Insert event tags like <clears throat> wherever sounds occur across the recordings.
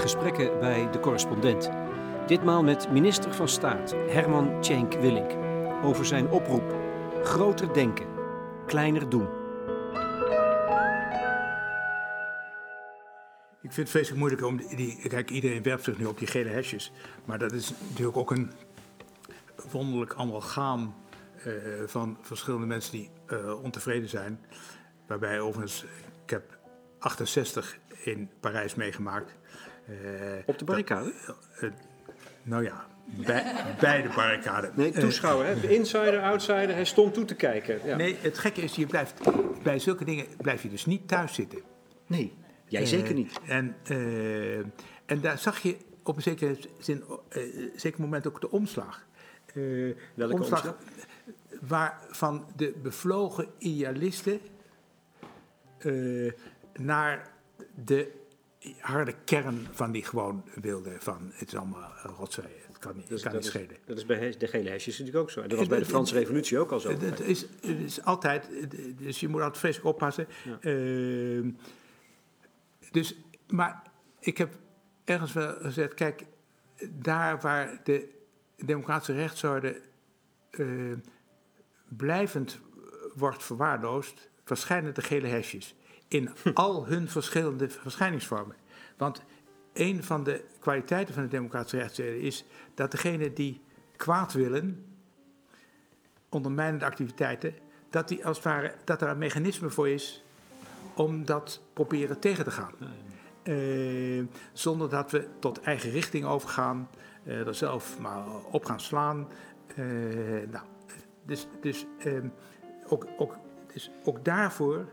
gesprekken bij de correspondent. Ditmaal met minister van Staat Herman Tjenk Willink over zijn oproep: groter denken, kleiner doen. Ik vind het vreselijk moeilijk om die. Kijk, iedereen werpt zich nu op die gele hesjes. Maar dat is natuurlijk ook een wonderlijk amalgaam uh, van verschillende mensen die uh, ontevreden zijn. Waarbij overigens, ik heb 68 in Parijs meegemaakt. Uh, op de barricade? nou ja, bij, bij de barricade. Nee, toeschouwer, hè? Insider, outsider, hij stond toe te kijken. Ja. Nee, het gekke is, je blijft, bij zulke dingen blijf je dus niet thuis zitten. Nee, jij zeker niet. En, en daar zag je op een zekere, zin, zeker moment ook de omslag. Uh, Welke omslag? omslag? Waarvan de bevlogen idealisten uh, naar de harde kern van die gewoon wilde van het is allemaal rotzooi, het kan niet, dus, kan niet is, schelen. Dat is bij de gele hesjes natuurlijk ook zo. Dat was bij de Franse revolutie ook al zo. Het is, het is altijd, dus je moet altijd vreselijk oppassen. Ja. Uh, dus, maar ik heb ergens wel gezegd, kijk, daar waar de democratische rechtsorde uh, blijvend wordt verwaarloosd, verschijnen de gele hesjes in al hun verschillende verschijningsvormen. Want een van de kwaliteiten van de democratische rechtsorde is dat degene die kwaad willen, ondermijnende activiteiten, dat, die als het ware, dat er een mechanisme voor is om dat proberen tegen te gaan. Uh, zonder dat we tot eigen richting overgaan, uh, er zelf maar op gaan slaan. Uh, nou, dus, dus, um, ook, ook, dus ook daarvoor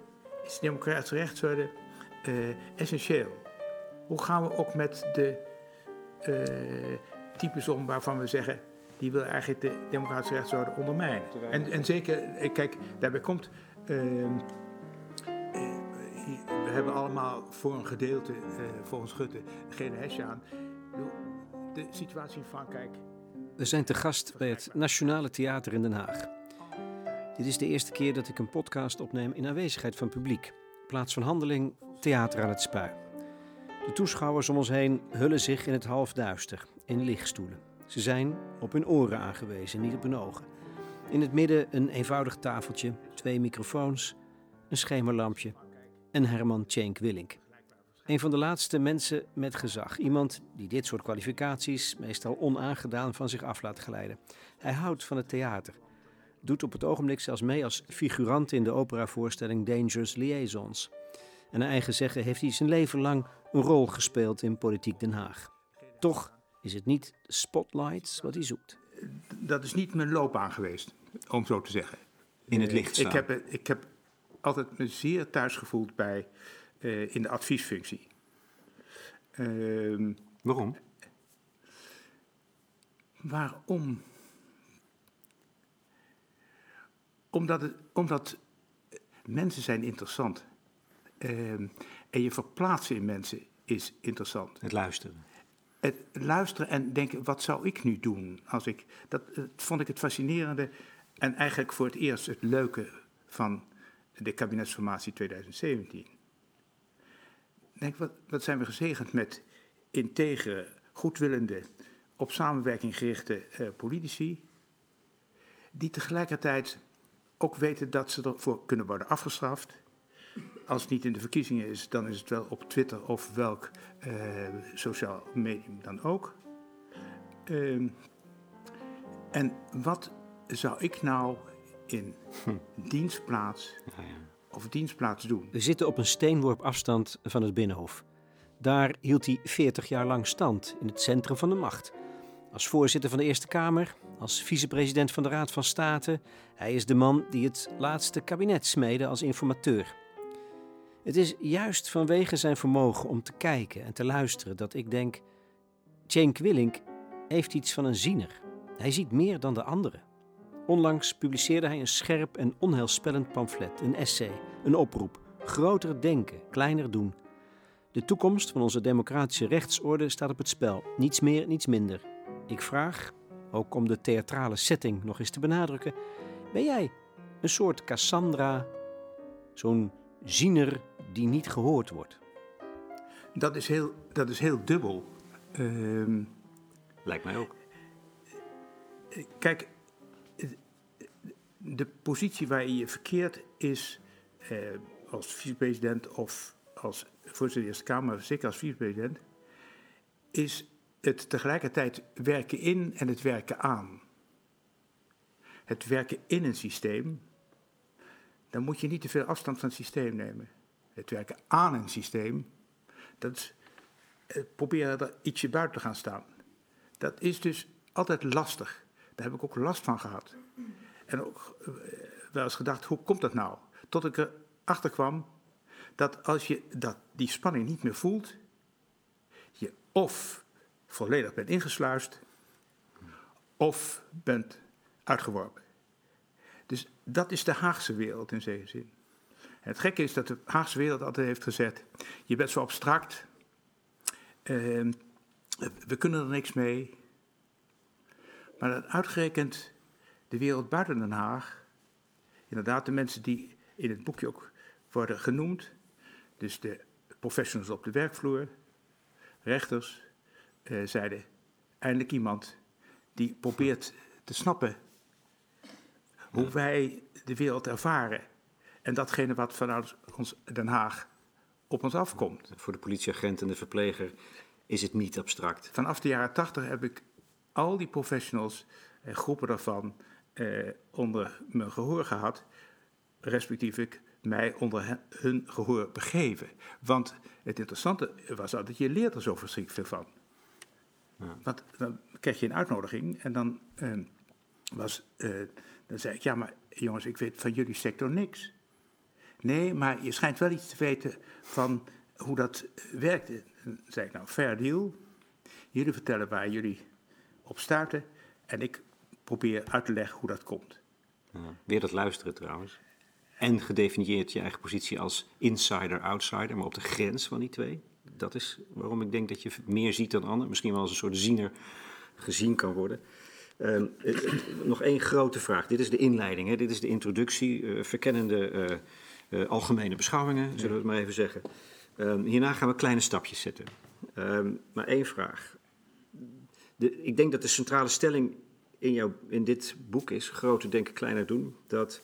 is de democratische rechtsorde essentieel. Hoe gaan we ook met de types om waarvan we zeggen, die wil eigenlijk de democratische rechtsorde ondermijnen. En, en zeker, kijk, daarbij komt ehm, we hebben allemaal voor een gedeelte, uh, volgens Schutte, geen hesje aan. De situatie in Frankrijk. We zijn te gast bij het Nationale Theater in Den Haag. Dit is de eerste keer dat ik een podcast opneem in aanwezigheid van publiek. Plaats van handeling, theater aan het spui. De toeschouwers om ons heen hullen zich in het halfduister, in lichtstoelen. Ze zijn op hun oren aangewezen, niet op hun ogen. In het midden een eenvoudig tafeltje, twee microfoons, een schemerlampje en Herman Tjenk Willink. Een van de laatste mensen met gezag. Iemand die dit soort kwalificaties meestal onaangedaan van zich af laat glijden. Hij houdt van het theater. Doet op het ogenblik zelfs mee als figurant in de operavoorstelling Dangerous Liaisons. En naar eigen zeggen heeft hij zijn leven lang een rol gespeeld in politiek Den Haag. Toch is het niet de spotlights wat hij zoekt. Dat is niet mijn loopbaan geweest, om zo te zeggen. In het licht staan. Ik heb, ik heb altijd me zeer thuis gevoeld bij, uh, in de adviesfunctie. Uh, Waarom? Waarom? Omdat, het, omdat mensen zijn interessant. Uh, en je verplaatsen in mensen is interessant. Het luisteren. Het luisteren en denken, wat zou ik nu doen? Als ik, dat, dat vond ik het fascinerende en eigenlijk voor het eerst het leuke van de kabinetsformatie 2017. Denk, wat, wat zijn we gezegend met integere, goedwillende, op samenwerking gerichte uh, politici, die tegelijkertijd ook weten dat ze ervoor kunnen worden afgestraft. Als het niet in de verkiezingen is, dan is het wel op Twitter of welk uh, sociaal medium dan ook. Uh, en wat zou ik nou in hm. dienstplaats ja. of dienstplaats doen. We zitten op een steenworp afstand van het Binnenhof. Daar hield hij 40 jaar lang stand in het centrum van de macht. Als voorzitter van de Eerste Kamer, als vicepresident van de Raad van State. Hij is de man die het laatste kabinet smeedde als informateur. Het is juist vanwege zijn vermogen om te kijken en te luisteren dat ik denk: Cenk Willink heeft iets van een ziener. Hij ziet meer dan de anderen. Onlangs publiceerde hij een scherp en onheilspellend pamflet, een essay, een oproep. Groter denken, kleiner doen. De toekomst van onze democratische rechtsorde staat op het spel. Niets meer, niets minder. Ik vraag, ook om de theatrale setting nog eens te benadrukken: ben jij een soort Cassandra, zo'n ziener die niet gehoord wordt? dat is heel, dat is heel dubbel. Ehm, Lijkt mij ook. Kijk, de positie waar je verkeert is eh, als vicepresident of als voorzitter van de Eerste Kamer, zeker als vicepresident, is het tegelijkertijd werken in en het werken aan. Het werken in een systeem, dan moet je niet te veel afstand van het systeem nemen. Het werken aan een systeem, dat is eh, proberen er ietsje buiten te gaan staan. Dat is dus altijd lastig. Daar heb ik ook last van gehad. En ook eh, wel eens gedacht, hoe komt dat nou? Tot ik erachter kwam dat als je dat, die spanning niet meer voelt, je of volledig bent ingesluist, of bent uitgeworpen. Dus dat is de Haagse wereld in zekere zin. Het gekke is dat de Haagse wereld altijd heeft gezet, je bent zo abstract, uh, we kunnen er niks mee. Maar dat uitgerekend de wereld buiten Den Haag, inderdaad de mensen die in het boekje ook worden genoemd, dus de professionals op de werkvloer, rechters, zeiden eindelijk iemand die probeert te snappen hoe wij de wereld ervaren. En datgene wat vanuit ons Den Haag op ons afkomt. Voor de politieagent en de verpleger is het niet abstract. Vanaf de jaren tachtig heb ik al die professionals, eh, groepen daarvan, eh, onder mijn gehoor gehad, respectievelijk mij onder hun gehoor begeven. Want het interessante was dat je leert er zo verschrikkelijk veel van. Ja. Want dan krijg je een uitnodiging en dan, uh, was, uh, dan zei ik, ja maar jongens, ik weet van jullie sector niks. Nee, maar je schijnt wel iets te weten van hoe dat werkte. Dan zei ik, nou, fair deal. Jullie vertellen waar jullie op starten en ik probeer uit te leggen hoe dat komt. Ja, weer dat luisteren trouwens. En gedefinieerd je eigen positie als insider-outsider, maar op de grens van die twee. Dat is waarom ik denk dat je meer ziet dan anderen. Misschien wel als een soort ziener gezien kan worden. Uh, nog één grote vraag. Dit is de inleiding, hè? dit is de introductie. Uh, verkennende uh, algemene beschouwingen, zullen we het maar even zeggen. Ehm, hierna gaan we kleine stapjes zetten. Ehm, maar één vraag. De, ik denk dat de centrale stelling in, jou, in dit boek is: groter denken, kleiner doen. Dat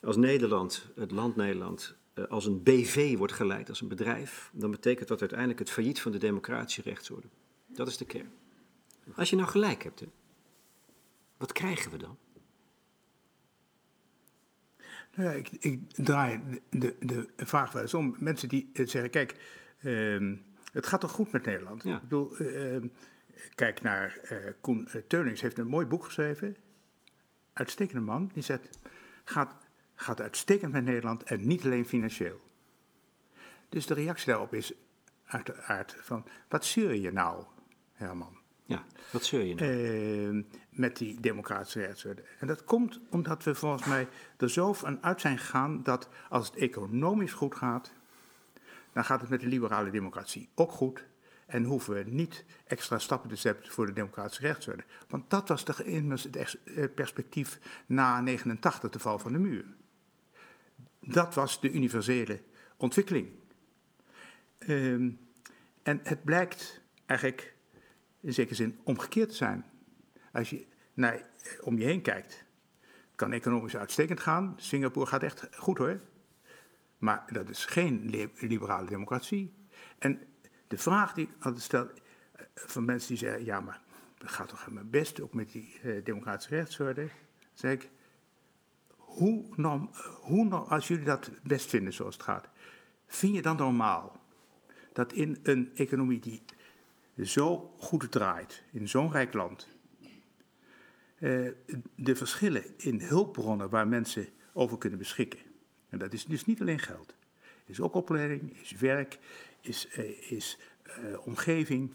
als Nederland, het land Nederland, als een BV wordt geleid, als een bedrijf, dan betekent dat uiteindelijk het failliet van de democratische rechtsorde. Dat is de kern. Als je nou gelijk hebt, hè, wat krijgen we dan? Nou ja, ik, ik draai de, de, vraag wel eens om. Mensen die zeggen, kijk, uh, het gaat toch goed met Nederland? Ja. Ik bedoel, uh, kijk naar uh, Koen Teunings, heeft een mooi boek geschreven. Uitstekende man. Die zegt, gaat, gaat uitstekend met Nederland en niet alleen financieel. Dus de reactie daarop is uiteraard van, wat zeur je nou, Herman? Ja, wat zeur je nou? Uh, met die democratische rechtsorde. En dat komt omdat we volgens mij er zo van uit zijn gegaan dat als het economisch goed gaat, dan gaat het met de liberale democratie ook goed. En hoeven we niet extra stappen te zetten voor de democratische rechtsorde. Want dat was de, immers het perspectief na 89, de val van de muur. Dat was de universele ontwikkeling. Um, en het blijkt eigenlijk in zekere zin omgekeerd te zijn. Als je naar, om je heen kijkt, kan economisch uitstekend gaan. Singapore gaat echt goed hoor. Maar dat is geen liberale democratie. En de vraag die ik altijd stel eh, van mensen die zeggen: ja, maar dat gaat toch helemaal best, ook met die uh, democratische rechtsorde. zeg ik: hoe, hoe, als jullie dat best vinden zoals het gaat, vind je dan normaal dat in een economie die zo goed draait, in zo'n rijk land, uh, de verschillen in hulpbronnen waar mensen over kunnen beschikken. En dat is dus niet alleen geld. Is ook opleiding, is werk, is, uh, is uh, omgeving.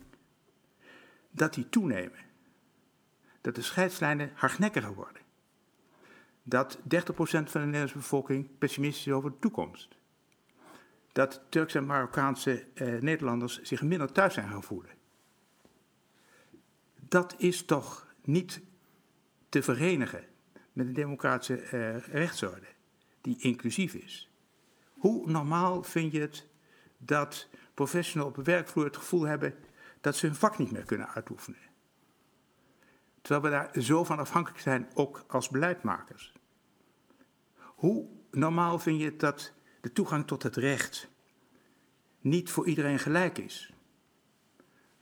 Dat die toenemen. Dat de scheidslijnen hardnekkiger worden. Dat 30% van de Nederlandse bevolking pessimistisch is over de toekomst. Dat Turkse en Marokkaanse Nederlanders zich minder thuis zijn gaan voelen. Dat is toch niet te verenigen met een democratische uh, rechtsorde die inclusief is. Hoe normaal vind je het dat professionals op de werkvloer het gevoel hebben dat ze hun vak niet meer kunnen uitoefenen. Terwijl we daar zo van afhankelijk zijn, ook als beleidmakers. Hoe normaal vind je dat de toegang tot het recht niet voor iedereen gelijk is?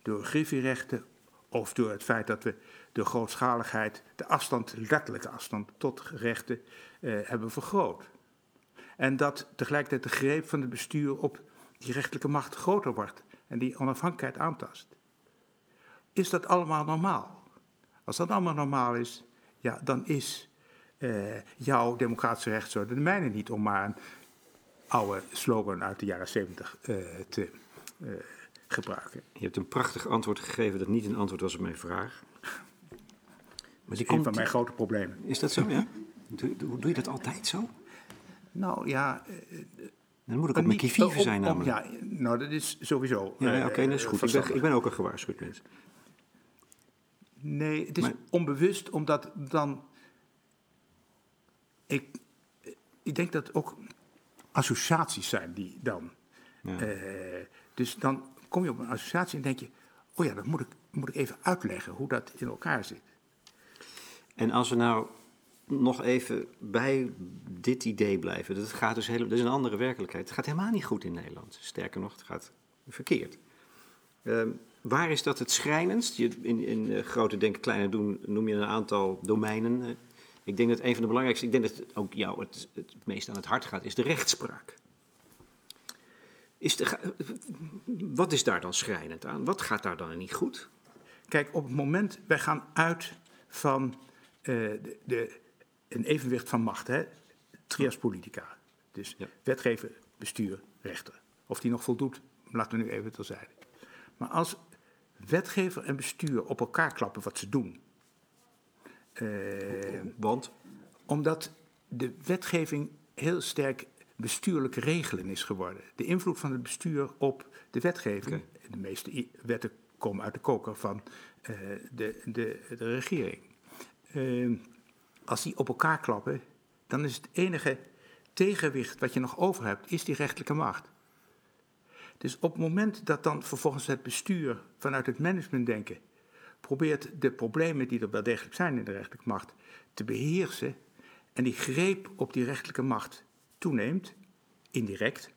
Door griffierechten of door het feit dat we de grootschaligheid, de afstand, letterlijke afstand tot rechten eh, hebben vergroot. En dat tegelijkertijd de greep van het bestuur op die rechtelijke macht groter wordt en die onafhankelijkheid aantast. Is dat allemaal normaal? Als dat allemaal normaal is, ja, dan is uh, jouw democratische rechtsorde de mijne niet, om maar een oude slogan uit de jaren zeventig uh, te uh, gebruiken. Je hebt een prachtig antwoord gegeven dat niet een antwoord was op mijn vraag. Maar die een van mijn grote problemen. Is dat zo, ja? Doe, doe, doe je dat altijd zo? Nou ja. Dan moet ik op mijn zijn namelijk. ja, nou dat is sowieso. Ja, ja oké, dat is goed. Ik ben, ik ben, ook een gewaarschuwd mens. Nee, het is maar, onbewust, omdat dan. Ik, ik denk dat ook associaties zijn die dan. Ja. Uh, dus dan kom je op een associatie en denk je: oh ja, dat moet ik, moet ik even uitleggen hoe dat in elkaar zit. En als we nou nog even bij dit idee blijven. Dat, gaat dus helemaal, dat is een andere werkelijkheid. Het gaat helemaal niet goed in Nederland. Sterker nog, het gaat verkeerd. Uh, waar is dat het schrijnendst? Je, in, in uh, grote denken, kleine doen noem je een aantal domeinen. Uh, ik denk dat een van de belangrijkste, ik denk dat ook jou het, het meest aan het hart gaat, is de rechtspraak. Is de, wat is daar dan schrijnend aan? Wat gaat daar dan niet goed? Kijk, op het moment, wij gaan uit van de, de een evenwicht van macht, hè? trias politica. Dus ja. wetgever, bestuur, rechter. Of die nog voldoet, laten we nu even terzijde. Maar als wetgever en bestuur op elkaar klappen wat ze doen. Uh, Want? Omdat de wetgeving heel sterk bestuurlijk regelen is geworden. De invloed van het bestuur op de wetgeving. Okay. De meeste wetten komen uit de koker van uh, de, de, de regering. Uh, als die op elkaar klappen, dan is het enige tegenwicht wat je nog over hebt, is die rechtelijke macht. Dus op het moment dat dan vervolgens het bestuur vanuit het managementdenken probeert de problemen die er wel degelijk zijn in de rechterlijke macht te beheersen en die greep op die rechterlijke macht toeneemt, indirect,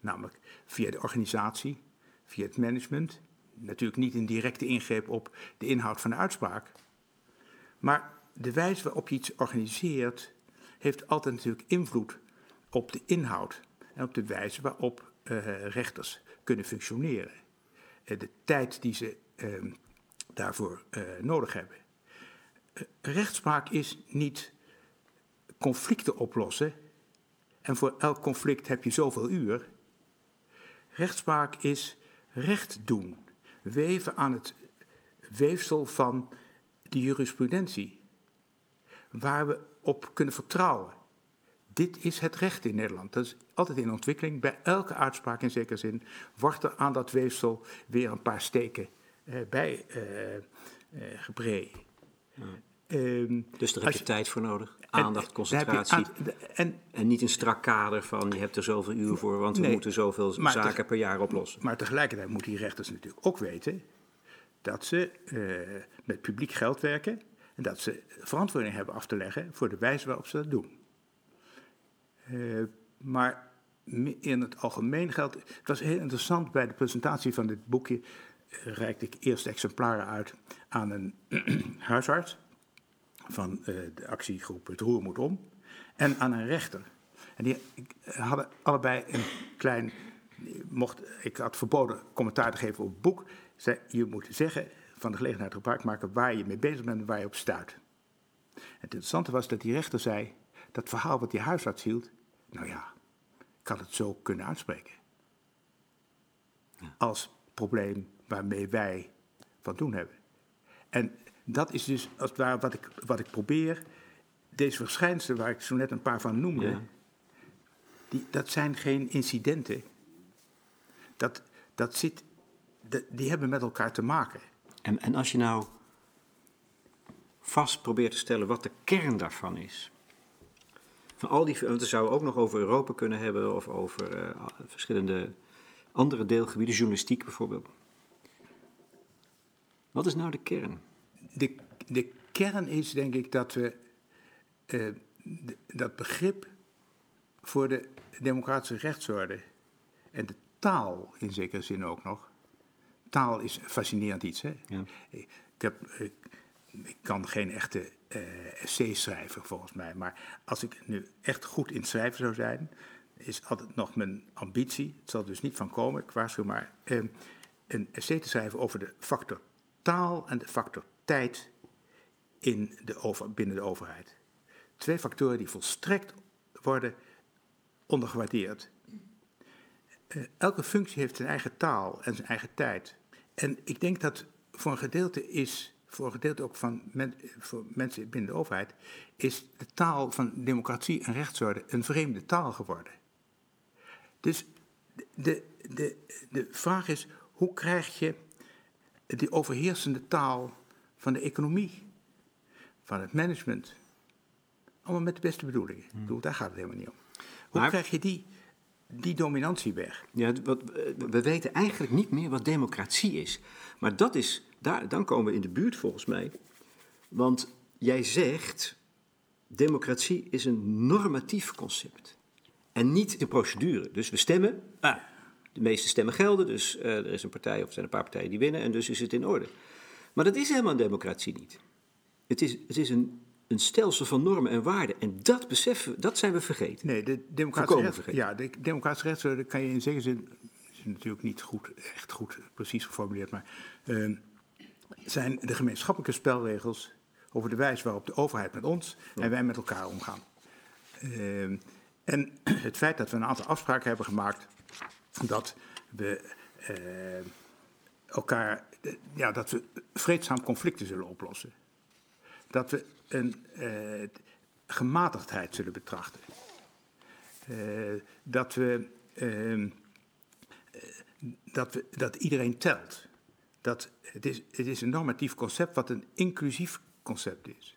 namelijk via de organisatie, via het management, natuurlijk niet een directe ingreep op de inhoud van de uitspraak, maar de wijze waarop je iets organiseert, heeft altijd natuurlijk invloed op de inhoud en op de wijze waarop uh, rechters kunnen functioneren. Uh, de tijd die ze uh, daarvoor eh, nodig hebben. rechtspraak is niet conflicten oplossen en voor elk conflict heb je zoveel uur. Rechtspraak is recht doen, weven aan het weefsel van de jurisprudentie waar we op kunnen vertrouwen. Dit is het recht in Nederland. Dat is altijd in ontwikkeling. Bij elke uitspraak in zekere zin wordt er aan dat weefsel weer een paar steken eh, bij eh, eh. Ja. Um, dus daar heb je, je, tijd voor nodig. Aandacht, en, concentratie. En, en, niet een strak kader van je hebt er zoveel uur voor, want we moeten zoveel zaken te, per jaar oplossen. Maar tegelijkertijd moeten die rechters natuurlijk ook weten dat ze uh, met publiek geld werken en dat ze verantwoording hebben af te leggen voor de wijze waarop ze dat doen. Uh, maar in het algemeen geldt. Het was heel interessant bij de presentatie van dit boekje. Uh, reikte ik eerst exemplaren uit aan een <clears throat> huisarts van uh, de actiegroep Het Roer moet om. En aan een rechter. En die hadden allebei een klein. Mocht, ik had verboden commentaar te geven op het boek. Zei, je moet zeggen van de gelegenheid gebruik maken waar je mee bezig bent en waar je op stuit. Het interessante was dat die rechter zei, dat verhaal wat die huisarts hield, nou ja, ik had het zo kunnen uitspreken. Als probleem waarmee wij van doen hebben. En dat is dus als het ware wat ik, wat ik probeer. Deze verschijnselen waar ik zo net een paar van noemde, ja. die, dat zijn geen incidenten. Dat, dat zit, die hebben met elkaar te maken. En, en als je nou vast probeert te stellen wat de kern daarvan is. Van al die, want we zouden ook nog over Europa kunnen hebben of over uh, verschillende andere deelgebieden, journalistiek bijvoorbeeld. Wat is nou de kern? De, de kern is denk ik dat we eh, dat begrip voor de democratische rechtsorde en de taal in zekere zin ook nog. Taal is fascinerend iets. Hè? Ja. Ik, heb, ik, ik, kan geen echte uh, essay schrijven volgens mij, maar als ik nu echt goed in het schrijven zou zijn, is altijd nog mijn ambitie, het zal dus niet van komen, ik waarschuw maar, uh, een essay te schrijven over de factor taal en de factor tijd in de over, binnen de overheid. Twee factoren die volstrekt worden ondergewaardeerd. Uh, elke functie heeft zijn eigen taal en zijn eigen tijd. En ik denk dat voor een gedeelte is, voor een gedeelte ook van men, voor mensen binnen de overheid, is de taal van democratie en rechtsorde een vreemde taal geworden. Dus de, de, de vraag is, hoe krijg je die overheersende taal van de economie, van het management, allemaal met de beste bedoelingen. Hmm. Ik bedoel, daar gaat het helemaal niet om. Hoe krijg je die, die dominantie weg? Ja, wat, we weten eigenlijk niet meer wat democratie is. Maar dat is, daar, dan komen we in de buurt volgens mij. Want jij zegt, democratie is een normatief concept. En niet de procedure. Dus we stemmen, ah, de meeste stemmen gelden, dus uh, er is een partij of er zijn een paar partijen die winnen en dus is het in orde. Maar dat is helemaal een democratie niet. Het is, het is een, een stelsel van normen en waarden en dat beseffen, dat zijn we vergeten. Nee, de democratische, recht, ja, de democratische rechtsorde kan je in zekere zin, is natuurlijk niet goed, echt goed precies geformuleerd, maar uh, zijn de gemeenschappelijke spelregels over de wijze waarop de overheid met ons en wij met elkaar omgaan. Uh, en <clears throat> het feit dat we een aantal afspraken hebben gemaakt dat we uh, elkaar, ja, dat we vreedzaam conflicten zullen oplossen. Dat we een uh, gematigdheid zullen betrachten. Dat we, ehm, dat we, dat iedereen telt. Dat het, is, het is een normatief concept wat een inclusief concept is.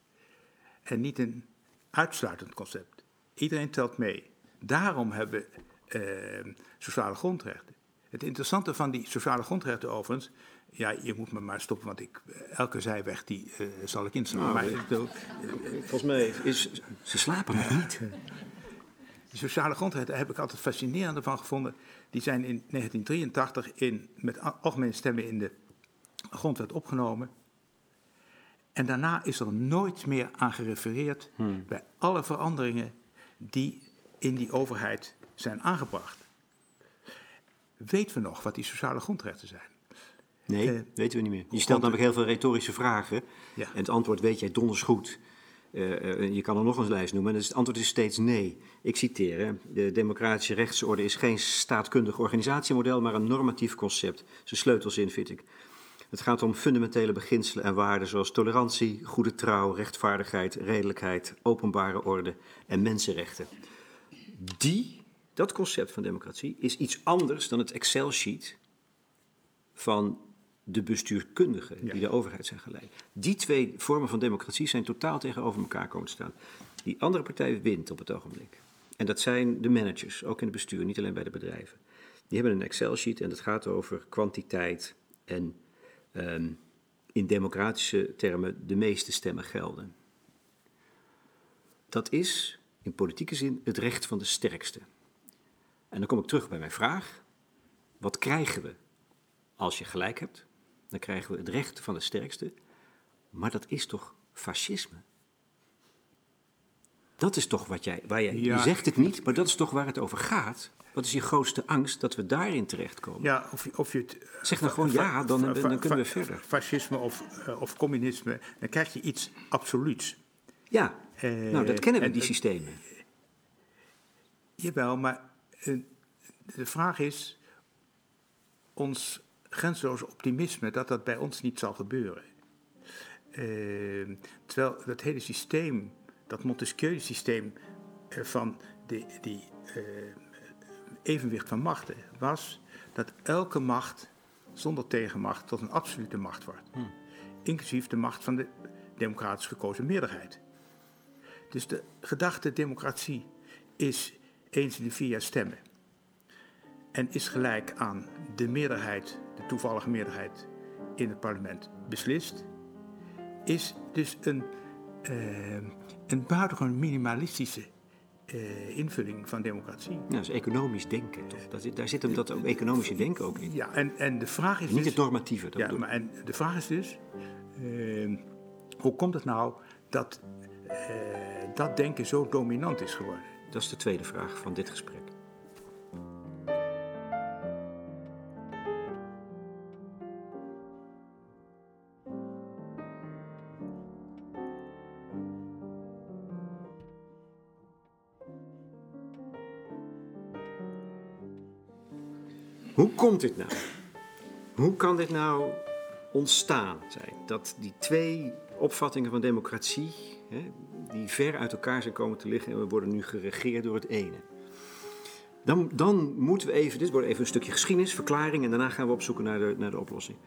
En niet een uitsluitend concept. Iedereen telt mee. Daarom hebben we uh, sociale grondrechten. Het interessante van die sociale grondrechten overigens, ja, je moet me maar stoppen, want ik, eh, elke zijweg die uh, zal ik inslaan. Nou, maar, ik bedoel, volgens mij is, ze slapen nog niet. Die sociale grondrechten heb ik altijd fascinerend van gevonden. Die zijn in 1983 in, met algemene stemmen in de grondwet opgenomen. En daarna is er nooit meer aan gerefereerd hmm. bij alle veranderingen die in die overheid zijn aangebracht. Weten we nog wat die sociale grondrechten zijn? Nee, uh, weten we niet meer. Je stelt namelijk heel veel retorische vragen. Ja. En het antwoord weet jij donders goed. Uh, uh, je kan er nog een lijst noemen. En het antwoord is steeds nee. Ik citeer: De democratische rechtsorde is geen staatkundig organisatiemodel, maar een normatief concept. Zijn sleutelzin vind ik. Het gaat om fundamentele beginselen en waarden zoals tolerantie, goede trouw, rechtvaardigheid, redelijkheid, openbare orde en mensenrechten. Die dat concept van democratie is iets anders dan het Excel-sheet van de bestuurkundigen die de overheid zijn geleid. Die twee vormen van democratie zijn totaal tegenover elkaar komen te staan. Die andere partij wint op het ogenblik. En dat zijn de managers, ook in het bestuur, niet alleen bij de bedrijven. Die hebben een Excel-sheet en dat gaat over kwantiteit en um, in democratische termen de meeste stemmen gelden. Dat is in politieke zin het recht van de sterkste. En dan kom ik terug bij mijn vraag. Wat krijgen we als je gelijk hebt? Dan krijgen we het recht van de sterkste. Maar dat is toch fascisme? Dat is toch wat jij, waar jij, je zegt het niet, maar dat is toch waar het over gaat. Wat is je grootste angst dat we daarin terechtkomen? Ja, of, of je het... Zeg dan gewoon ja, dan, dan, kunnen we verder. Fascisme of, uh, of communisme, dan krijg je iets absoluuts. Ja, uh, nou dat kennen we, die systemen. Jawel, maar uh, de vraag is, ons grenzeloze optimisme, dat dat bij ons niet zal gebeuren. Terwijl dat hele systeem, dat Montesquieu-systeem van die, die evenwicht van machten, was dat elke macht zonder tegenmacht tot een absolute macht wordt. Hm. Inclusief de macht van de democratisch gekozen meerderheid. Dus de gedachte democratie is eens in de vier jaar stemmen. en is gelijk aan de meerderheid, de toevallige meerderheid in het parlement beslist, is dus een, uh, een buitengewoon minimalistische uh, invulling van democratie. Ja, dat is economisch denken, toch? Dat, daar zit hem dat ook, economische denken ook in. Ja, en, en de vraag is Niet dus, het normatieve. Dat ja, maar en de vraag is dus, uh, hoe komt het nou dat dat denken zo dominant is geworden? Dat is de tweede vraag van dit gesprek. Komt dit nou? Hoe kan dit nou ontstaan zijn? Dat die twee opvattingen van democratie, hè, die ver uit elkaar zijn komen te liggen en we worden nu geregeerd door het ene. Dan, dan moeten we even, dit wordt even een stukje geschiedenis, verklaring en daarna gaan we op zoek naar de, naar de oplossing.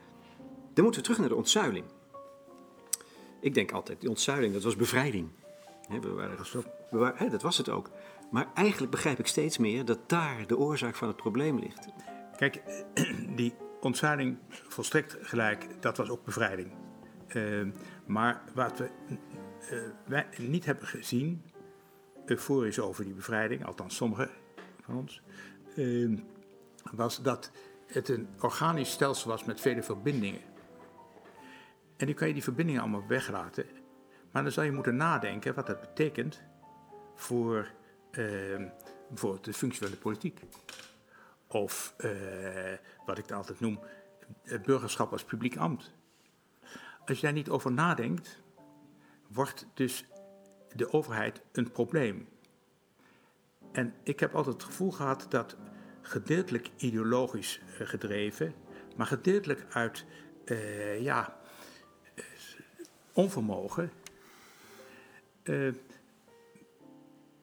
Dan moeten we terug naar de ontzuiling. Ik denk altijd, die ontzuiling, dat was bevrijding. Hè, we waren, we waren, hè, dat was het ook. Maar eigenlijk begrijp ik steeds meer dat daar de oorzaak van het probleem ligt. Kijk, <clears throat> die ontzuiling volstrekt gelijk, dat was ook bevrijding. Uh, maar wat we wij niet hebben gezien, euforisch over die bevrijding, althans sommigen van ons, uh, was dat het een organisch stelsel was met vele verbindingen. En nu kan je die verbindingen allemaal weglaten, maar dan zou je moeten nadenken wat dat betekent voor bijvoorbeeld de de politiek. Of uh, wat ik altijd noem, burgerschap als publiek ambt. Als je daar niet over nadenkt, wordt dus de overheid een probleem. En ik heb altijd het gevoel gehad dat gedeeltelijk ideologisch uh, gedreven, maar gedeeltelijk uit uh, ja, onvermogen,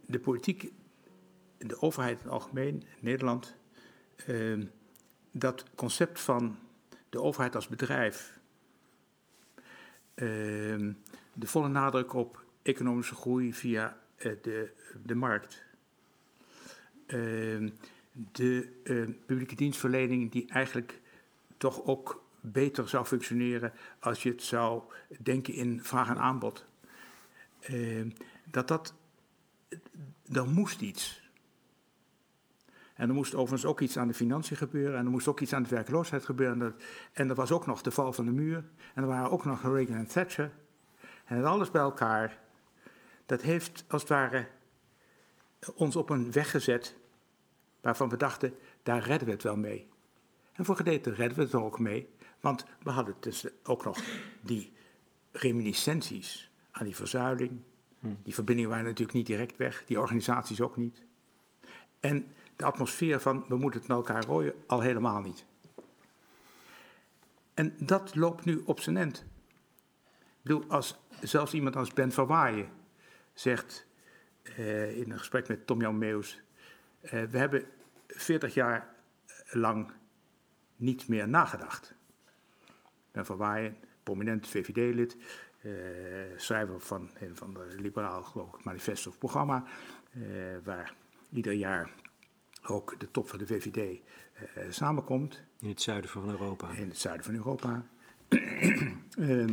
de politiek, de overheid in het algemeen, Nederland, uh, dat concept van de overheid als bedrijf, uh, de volle nadruk op economische groei via uh, de, de markt, ehm, de publieke dienstverlening die eigenlijk toch ook beter zou functioneren als je het zou denken in vraag en aanbod. dat dat, er moest iets. En er moest overigens ook iets aan de financiën gebeuren. En er moest ook iets aan de werkloosheid gebeuren. En, er was ook nog de val van de muur. En er waren ook nog Reagan en Thatcher. En alles bij elkaar, dat heeft als het ware ons op een weg gezet waarvan we dachten, daar redden we het wel mee. En voor gedeelte redden we het er ook mee, want we hadden dus ook nog die reminiscenties aan die verzuiling. Hmm. Die verbindingen waren natuurlijk niet direct weg, die organisaties ook niet. En de atmosfeer van we moeten het met elkaar rooien al helemaal niet. En dat loopt nu op zijn end. Ik bedoel, als zelfs iemand als Ben van Waaien zegt uh, in een gesprek met Tom Jan Meus, uh, we hebben 40 jaar lang niet meer nagedacht. Ben van Waaien, prominent VVD-lid, uh, schrijver van een van de liberaal geloof ik manifest of programma, waar ieder jaar ook de top van de VVD eh, samenkomt. In het zuiden van Europa. In het zuiden van Europa. <clears throat> uh,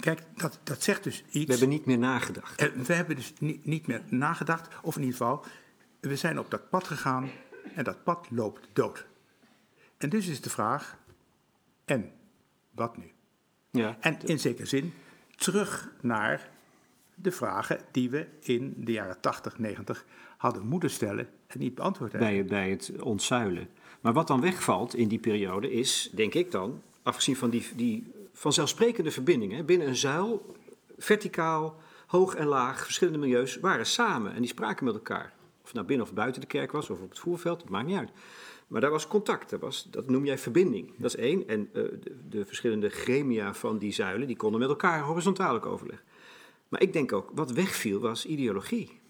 kijk, dat, dat zegt dus iets. We hebben niet meer nagedacht. Uh, we hebben dus niet, niet meer nagedacht, of in ieder geval, we zijn op dat pad gegaan en dat pad loopt dood. En dus is de vraag, en wat nu? Ja, en in zekere zin terug naar de vragen die we in de jaren 80, 90 hadden moeten stellen en niet beantwoord hebben. Bij, bij het ontzuilen. Maar wat dan wegvalt in die periode is, denk ik dan, afgezien van die, die vanzelfsprekende verbindingen binnen een zuil, verticaal, hoog en laag, verschillende milieus, waren samen en die spraken met elkaar. Of het nou binnen of buiten de kerk was, of op het voerveld, dat maakt niet uit. Maar daar was contact, dat, was, dat noem jij verbinding. Dat is één. En de, de, verschillende gremia van die zuilen, die konden met elkaar horizontaal overleggen. Maar ik denk ook, wat wegviel was ideologie.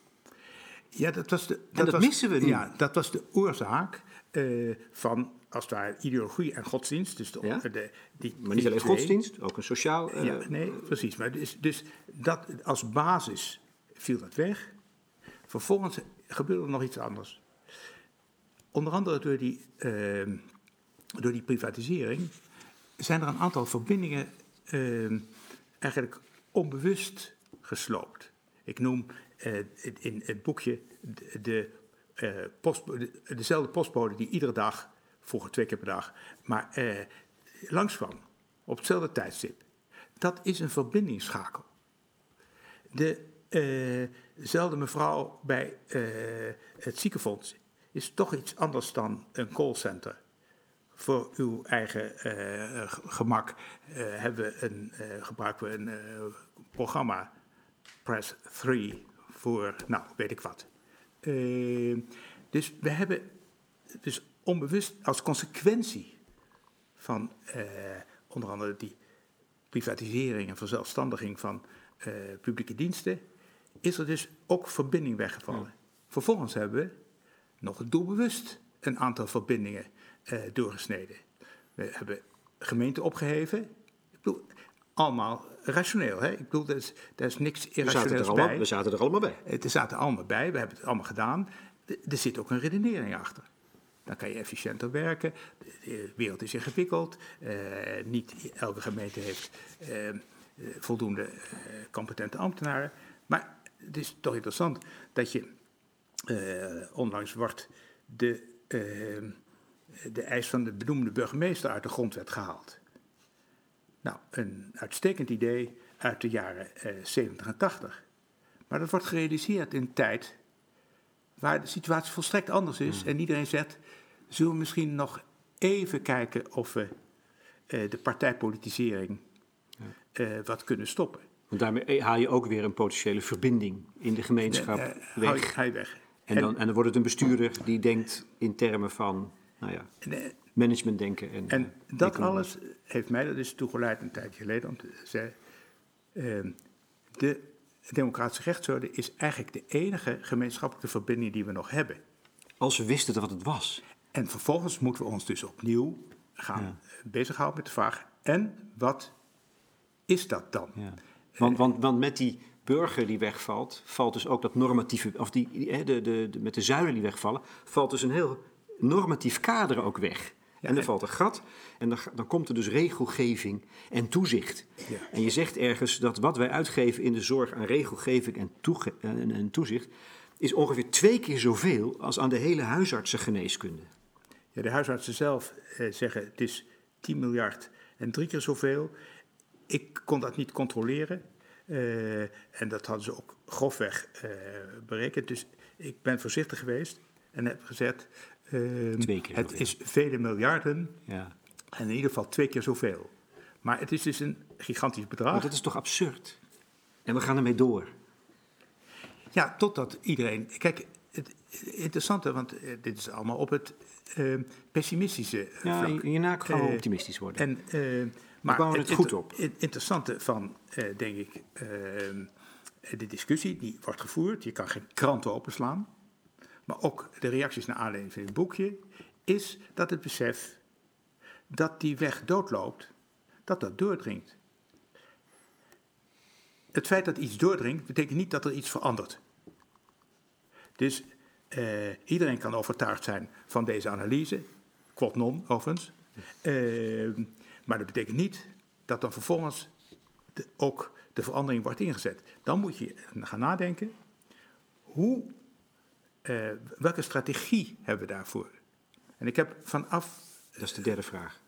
Ja, dat was de, dat, en dat missen we nu. Ja, dat was de oorzaak uh, van, als het ware, ideologie en godsdienst. Dus de, ja? de, die, maar niet alleen godsdienst, ook een sociaal... Uh, ja, nee, precies. Maar dus, dus dat, als basis viel dat weg. Vervolgens gebeurde er nog iets anders. onder andere door die, ehm, door die privatisering zijn er een aantal verbindingen ehm, eigenlijk onbewust gesloopt. Ik noem eh, in het boekje de, eh, post, dezelfde postbode die iedere dag, vroeger twee keer per dag, maar eh, langskwam op hetzelfde tijdstip. Dat is een verbindingsschakel. De, dezelfde mevrouw bij het ziekenfonds is toch iets anders dan een callcenter. Voor uw eigen gemak hebben een, gebruiken we een programma, Press 3, voor, nou, weet ik wat. Uh, dus we hebben dus onbewust als consequentie van uh, onder andere die privatisering en verzelfstandiging van uh, publieke diensten, is er dus ook verbinding weggevallen. Vervolgens hebben we nog doelbewust een aantal verbindingen doorgesneden. We hebben gemeenten opgeheven. Ik bedoel, allemaal rationeel. Hè? Ik bedoel, er is, is niks irrationeels bij. we zaten er allemaal bij. Het zaten allemaal bij, we hebben het allemaal gedaan. Er zit ook een redenering achter. Dan kan je efficiënter werken. De wereld is ingewikkeld. Uh, niet elke gemeente heeft uh, voldoende uh, competente ambtenaren. Maar het is toch interessant dat je, onlangs wordt de, de eis van de benoemde burgemeester uit de grondwet gehaald. Nou, een uitstekend idee uit de jaren eh, 70 en 80. Maar dat wordt gerealiseerd in een tijd waar de situatie volstrekt anders is. Hmm. En iedereen zegt, zullen we misschien nog even kijken of we eh, de partijpolitisering eh, wat kunnen stoppen. Want daarmee haal je ook weer een potentiële verbinding in de gemeenschap uh, weg. Haal je weg. En, dan, en dan wordt het een bestuurder die denkt in termen van, nou ja management denken. En, en dat alles heeft mij er dus toegeleid een tijdje geleden om te zeggen, de democratische rechtsorde is eigenlijk de enige gemeenschappelijke verbinding die we nog hebben. Als we wisten wat het was. En vervolgens moeten we ons dus opnieuw gaan ja. bezighouden met de vraag, en wat is dat dan? Ja. Want, want, want met die burger die wegvalt, valt dus ook dat normatieve, of die, de, de, de, met de zuilen die wegvallen, valt dus een heel normatief kader ook weg en er valt een gat en dan, dan komt er dus regelgeving en toezicht. Ja. En je zegt ergens dat wat wij uitgeven in de zorg aan regelgeving en, en, en toezicht... is ongeveer twee keer zoveel als aan de hele huisartsengeneeskunde. Ja, de huisartsen zelf eh, zeggen het is 10 miljard en drie keer zoveel. Ik kon dat niet controleren. Uh, en dat hadden ze ook grofweg uh, berekend. Dus ik ben voorzichtig geweest en heb gezegd: Ehm, twee keer het is vele miljarden ja. en in ieder geval twee keer zoveel. Maar het is dus een gigantisch bedrag. Maar dat is toch absurd? En we gaan ermee door. Ja, totdat iedereen. Kijk, het interessante, want eh, dit is allemaal op het uh, pessimistische. Ja, vlak. hierna gaan we uh, optimistisch worden. En, uh, maar bouwen het, het goed op. Het interessante van, denk ik, ehm, de discussie die wordt gevoerd. Je kan geen kranten openslaan maar ook de reacties naar aanleiding van het boekje, is dat het besef dat die weg doodloopt, dat dat doordringt. Het feit dat iets doordringt, betekent niet dat er iets verandert. Dus eh, iedereen kan overtuigd zijn van deze analyse, quod non overigens. Eh, maar dat betekent niet dat dan vervolgens ook de verandering wordt ingezet. Dan moet je gaan nadenken, hoe uh, welke strategie hebben we daarvoor? En ik heb vanaf. Dat is de derde vraag.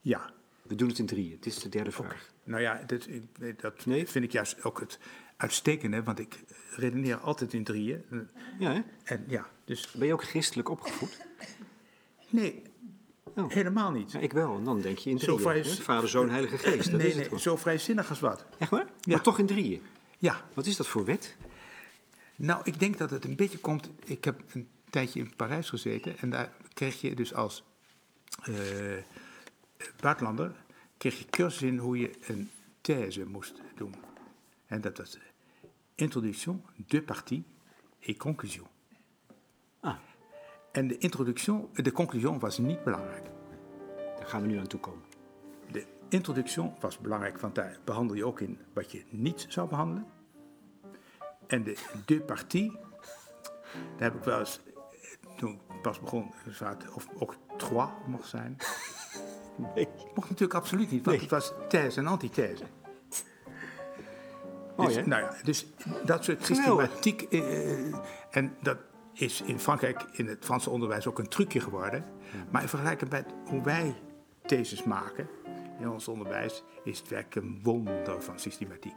Ja. We doen het in drieën. Het is de derde vraag. Nou ja, dat, dat nee? vind ik juist ook het uitstekende, want ik redeneer altijd in drieën. Ja, hè? En, ja, dus... Ben je ook christelijk opgevoed? Nee, oh. helemaal niet. Ja, ik wel, en dan denk je in drieën. Zo vrij... Vader, Zoon, Heilige Geest. Dat nee, is nee, zo vrijzinnig als wat. Echt waar? Ja. Maar toch in drieën? Ja. Wat is dat voor wet? Nou, ik denk dat het een beetje komt. Ik heb een tijdje in Parijs gezeten en daar kreeg je dus als uh, buitenlander kreeg je cursus in hoe je een thèse moest doen. En dat was introduction, de partie et conclusion. Ah. En de introduction, de conclusion was niet belangrijk. Daar gaan we nu aan toe komen. De introduction was belangrijk, want daar behandel je ook in wat je niet zou behandelen. En de, de partie, daar heb ik wel eens, toen pas begon, of ook trois mocht zijn. Nee. Mocht natuurlijk absoluut niet, want Nee. het was thèse en antithese. Oh, Dus, ja? nou ja, dus dat soort systematiek. eh, en dat is in Frankrijk in het Franse onderwijs ook een trucje geworden. Maar in vergelijking met hoe wij theses maken in ons onderwijs, is het werkelijk een wonder van systematiek.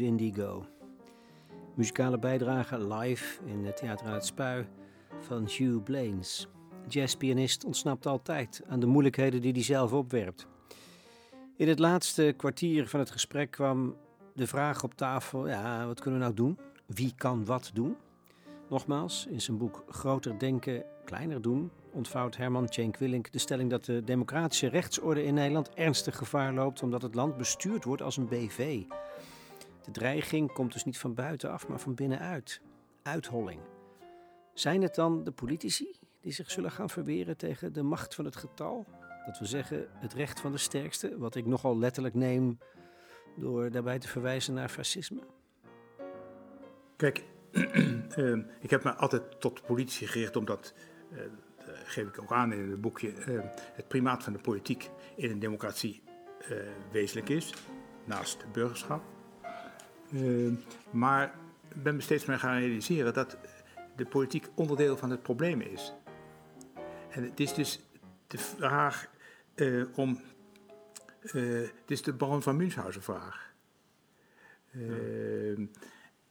Indigo. Muzikale bijdrage live in het Theater Spui van Hugh Blaines. Jazzpianist ontsnapt altijd aan de moeilijkheden die hij zelf opwerpt. In het laatste kwartier van het gesprek kwam de vraag op tafel: ja, wat kunnen we nou doen? Wie kan wat doen? Nogmaals, in zijn boek Groter Denken, Kleiner Doen ontvouwt Herman Cenk Willink de stelling dat de democratische rechtsorde in Nederland ernstig gevaar loopt omdat het land bestuurd wordt als een BV. De dreiging komt dus niet van buitenaf, maar van binnenuit. Uitholling. Zijn het dan de politici die zich zullen gaan verweren tegen de macht van het getal? Dat we zeggen het recht van de sterkste, wat ik nogal letterlijk neem door daarbij te verwijzen naar fascisme. Kijk, <clears throat> eh, ik heb me altijd tot politici gericht, omdat, eh, dat geef ik ook aan in het boekje, eh, het primaat van de politiek in een democratie eh, wezenlijk is, naast burgerschap. Eh, maar ik ben me steeds meer gaan realiseren dat de politiek onderdeel van het probleem is. En het is dus de vraag eh, om. eh, het is de Baron van Münchhausen vraag. Eh,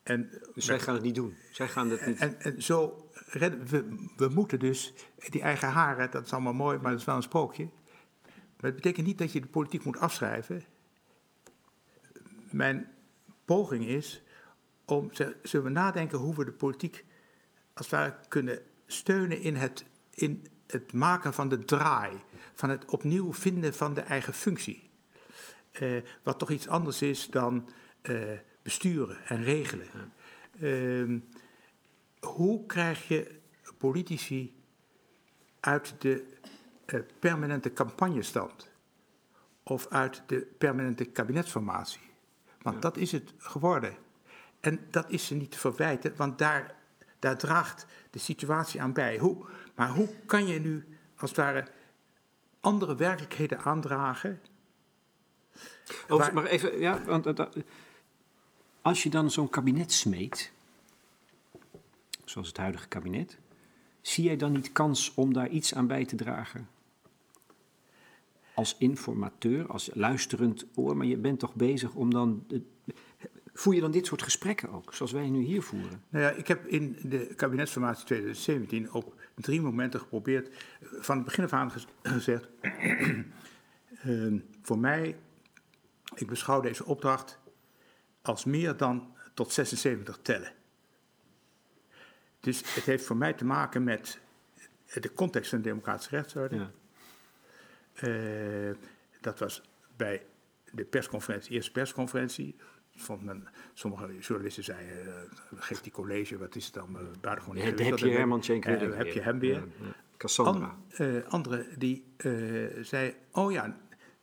en Dus zij gaan het niet doen. Zij gaan het niet. en, en zo redden we, we moeten dus die eigen haren, dat is allemaal mooi, maar dat is wel een sprookje. Maar het betekent niet dat je de politiek moet afschrijven. Mijn poging is om, zullen we nadenken hoe we de politiek als het ware kunnen steunen in het, in het maken van de draai, van het opnieuw vinden van de eigen functie. Eh, wat toch iets anders is dan eh, besturen en regelen. Ehm, hoe krijg je politici uit de eh, permanente campagnestand of uit de permanente kabinetsformatie? Want dat is het geworden. En dat is ze niet te verwijten, want daar, daar draagt de situatie aan bij. Hoe, maar hoe kan je nu als het ware andere werkelijkheden aandragen? Waar- maar even, ja, want dat- als je dan zo'n kabinet smeet, zoals het huidige kabinet, zie jij dan niet kans om daar iets aan bij te dragen? Als informateur, als luisterend oor, maar je bent toch bezig om dan. voer je dan dit soort gesprekken ook, zoals wij nu hier voeren? Nou ja, ik heb in de kabinetsformatie 2017 op drie momenten geprobeerd, van het begin af aan gez- <clears throat> gezegd, <clears throat> ehm, voor mij, ik beschouw deze opdracht als meer dan tot 76 tellen. Dus het heeft voor mij te maken met de context van de democratische rechtsorde. Ja. Eh, dat was bij de persconferentie, eerste persconferentie. Vond men, sommige journalisten zeiden, eh, geeft die college, wat is het dan, uh, buitengewoon Heb, heb je Herman Cenk eh, Willink heb je hem weer. Cassandra. An, anderen die zei, oh ja,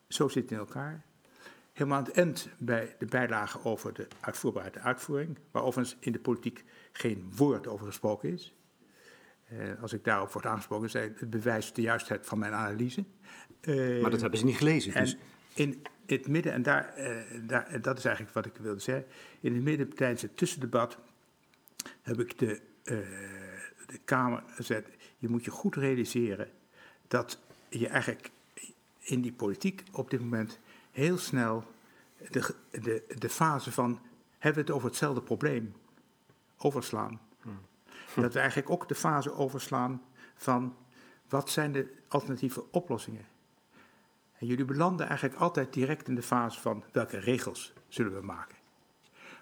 zo zit het in elkaar. Helemaal aan het eind bij de bijlage over de uitvoerbaarheid en uitvoering, waar overigens in de politiek geen woord over gesproken is. Als ik daarop word aangesproken, zei het bewijst de juistheid van mijn analyse. Eh, maar dat hebben ze niet gelezen. Dus. in het midden, en daar, eh, daar, dat is eigenlijk wat ik wilde zeggen, in het midden tijdens het tussendebat heb ik de, eh, de Kamer gezet, je moet je goed realiseren dat je eigenlijk in die politiek op dit moment heel snel de, de, de fase van hebben we het over hetzelfde probleem overslaan. Dat we eigenlijk ook de fase overslaan van wat zijn de alternatieve oplossingen. En jullie belanden eigenlijk altijd direct in de fase van welke regels zullen we maken.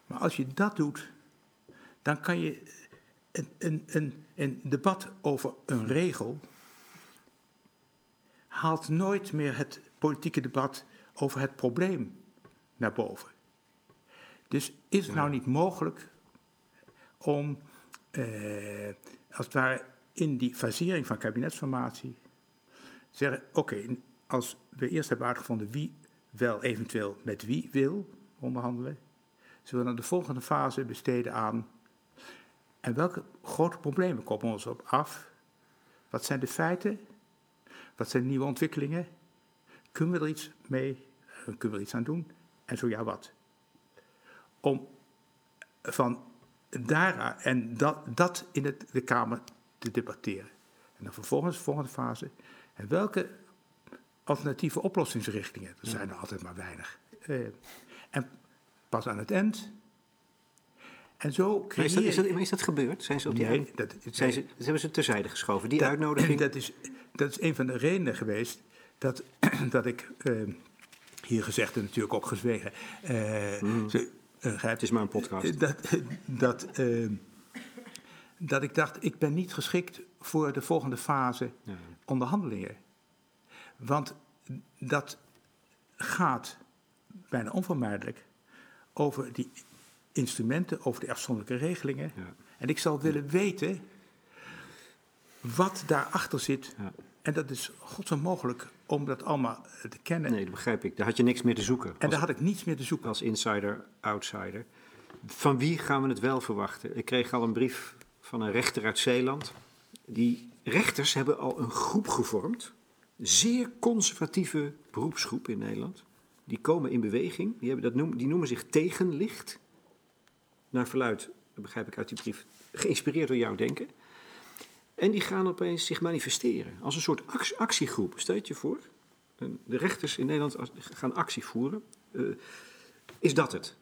Maar als je dat doet, dan kan je een, een, een een debat over een regel haalt nooit meer het politieke debat over het probleem naar boven. Dus is het nou niet mogelijk om, eh, als het ware, in die fasering van kabinetsformatie, te zeggen: oké, als we eerst hebben uitgevonden wie wel eventueel met wie wil onderhandelen, zullen we dan de volgende fase besteden aan. En welke grote problemen komen ons op af? Wat zijn de feiten? Wat zijn de nieuwe ontwikkelingen? Kunnen we er iets mee? Kunnen we er iets aan doen? En zo ja, wat? Om van daar en dat, dat in het, de Kamer te debatteren. En dan vervolgens, de volgende fase, en welke alternatieve oplossingsrichtingen? Er zijn er altijd maar weinig. Uh, en pas aan het eind. En zo creëer... is, dat, is, dat, is dat gebeurd? Zijn ze op die nee, dat, zijn ze, hebben ze terzijde geschoven, die uitnodiging? Dat is, dat is een van de redenen geweest dat, <clears throat> dat ik, uh, hier gezegd en natuurlijk ook gezwegen... Uh, mm. ze, het is maar een podcast. Dat, dat, dat ik dacht, ik ben niet geschikt voor de volgende fase ja. onderhandelingen. Want dat gaat bijna onvermijdelijk over die instrumenten, over de afzonderlijke regelingen. Ja. En ik zal willen weten wat daarachter zit. Ja. En dat is godsonmogelijk om dat allemaal te kennen. Nee, dat begrijp ik. Daar had je niks meer te zoeken. En daar had ik niets meer te zoeken. Als insider, outsider. Van wie gaan we het wel verwachten? Ik kreeg al een brief van een rechter uit Zeeland. Die rechters hebben al een groep gevormd. Zeer conservatieve beroepsgroep in Nederland. Die komen in beweging. Die, hebben dat noem, die noemen zich tegenlicht. Naar verluid, begrijp ik uit die brief, geïnspireerd door jouw denken. En die gaan opeens zich manifesteren als een soort actiegroep. Stel je voor, de rechters in Nederland gaan actie voeren. Uh, is dat het?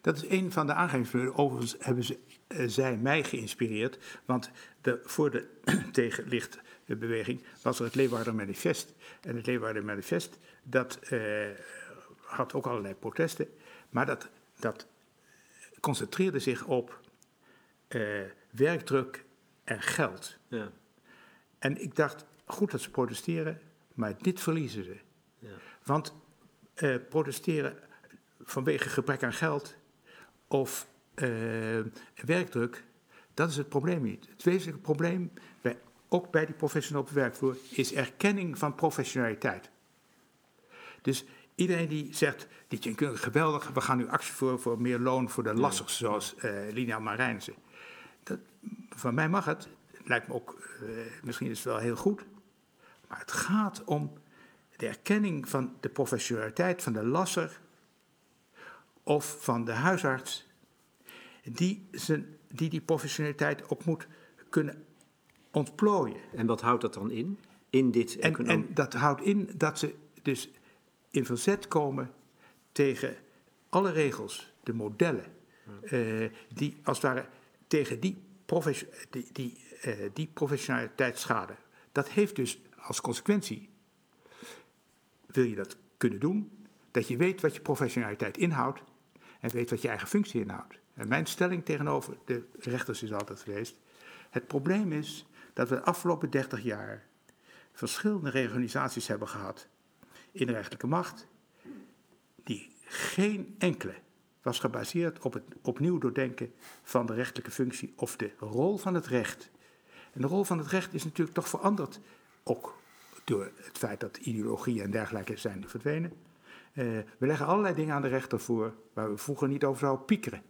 Dat is een van de aangevingspunten. Overigens hebben ze, uh, zij mij geïnspireerd. Want de, voor de <clears throat> tegenlichtbeweging was er het Leeuwarden Manifest. En het Leeuwarden Manifest, dat uh, had ook allerlei protesten. Maar dat, dat concentreerde zich op werkdruk en geld. Ja. En ik dacht, goed dat ze protesteren, maar dit verliezen ze. Ja. Want eh, protesteren vanwege gebrek aan geld of eh, werkdruk, dat is het probleem niet. Het wezenlijke probleem, bij, ook bij die professioneel op de werkvloer, is erkenning van professionaliteit. Dus iedereen die zegt, dit is geweldig, we gaan nu actie voeren voor meer loon voor de lassers, zoals uh, Lina Marijnse dat, van mij mag het. Lijkt me ook, uh, misschien is het wel heel goed. Maar het gaat om de erkenning van de professionaliteit van de lasser of van de huisarts, die, zijn, die die professionaliteit ook moet kunnen ontplooien. En wat houdt dat dan in? in dit en, en dat houdt in dat ze dus in verzet komen tegen alle regels, de modellen, uh, die als het ware tegen die, die, die, uh, die professionaliteitsschade. Dat heeft dus als consequentie, wil je dat kunnen doen, dat je weet wat je professionaliteit inhoudt en weet wat je eigen functie inhoudt. En mijn stelling tegenover de rechters is altijd geweest, het probleem is dat we de afgelopen 30 jaar verschillende reorganisaties hebben gehad in de rechterlijke macht, die geen enkele was gebaseerd op het opnieuw doordenken van de rechtelijke functie of de rol van het recht. En de rol van het recht is natuurlijk toch veranderd, ook door het feit dat ideologieën en dergelijke zijn verdwenen. Uh, we leggen allerlei dingen aan de rechter voor waar we vroeger niet over zouden piekeren.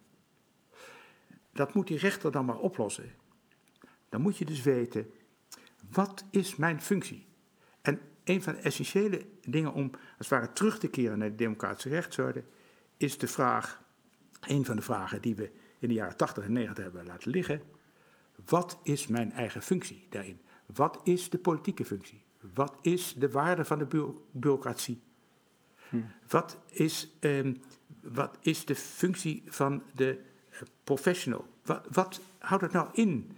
Dat moet die rechter dan maar oplossen. Dan moet je dus weten, wat is mijn functie? En een van de essentiële dingen om als het ware terug te keren naar de democratische rechtsorde, is de vraag: een van de vragen die we in de jaren 80 en 90 hebben laten liggen. Wat is mijn eigen functie daarin? Wat is de politieke functie? Wat is de waarde van de bureaucratie? Hm. Wat, is, eh, wat is de functie van de uh, professional? Wat, wat, houdt het nou in,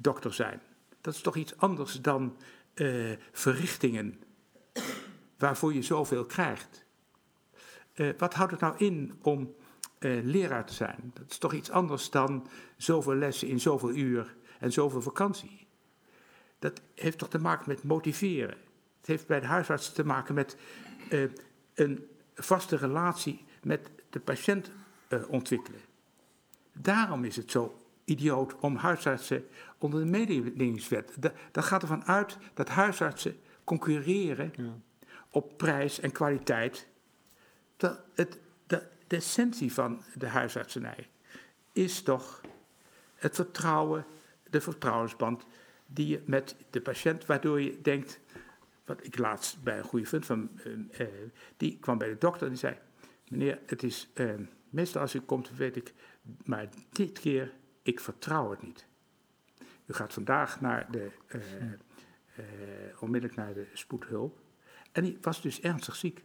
dokter zijn? Dat is toch iets anders dan uh, verrichtingen waarvoor je zoveel krijgt. Uh, wat houdt het nou in om uh, leraar te zijn. Dat is toch iets anders dan zoveel lessen in zoveel uur en zoveel vakantie. Dat heeft toch te maken met motiveren. Het heeft bij de huisarts te maken met een vaste relatie met de patiënt ontwikkelen. Daarom is het zo idioot om huisartsen onder de mededingingswet. Dat gaat ervan uit dat huisartsen concurreren ja. op prijs en kwaliteit. Dat het, de, de essentie van de huisartsenij is toch het vertrouwen, de vertrouwensband die je met de patiënt, waardoor je denkt, wat ik laatst bij een goede vriend van, uh, die kwam bij de dokter en die zei, meneer, het is, uh, meestal als u komt weet ik, maar dit keer, ik vertrouw het niet. U gaat vandaag naar de, onmiddellijk naar de spoedhulp en die was dus ernstig ziek.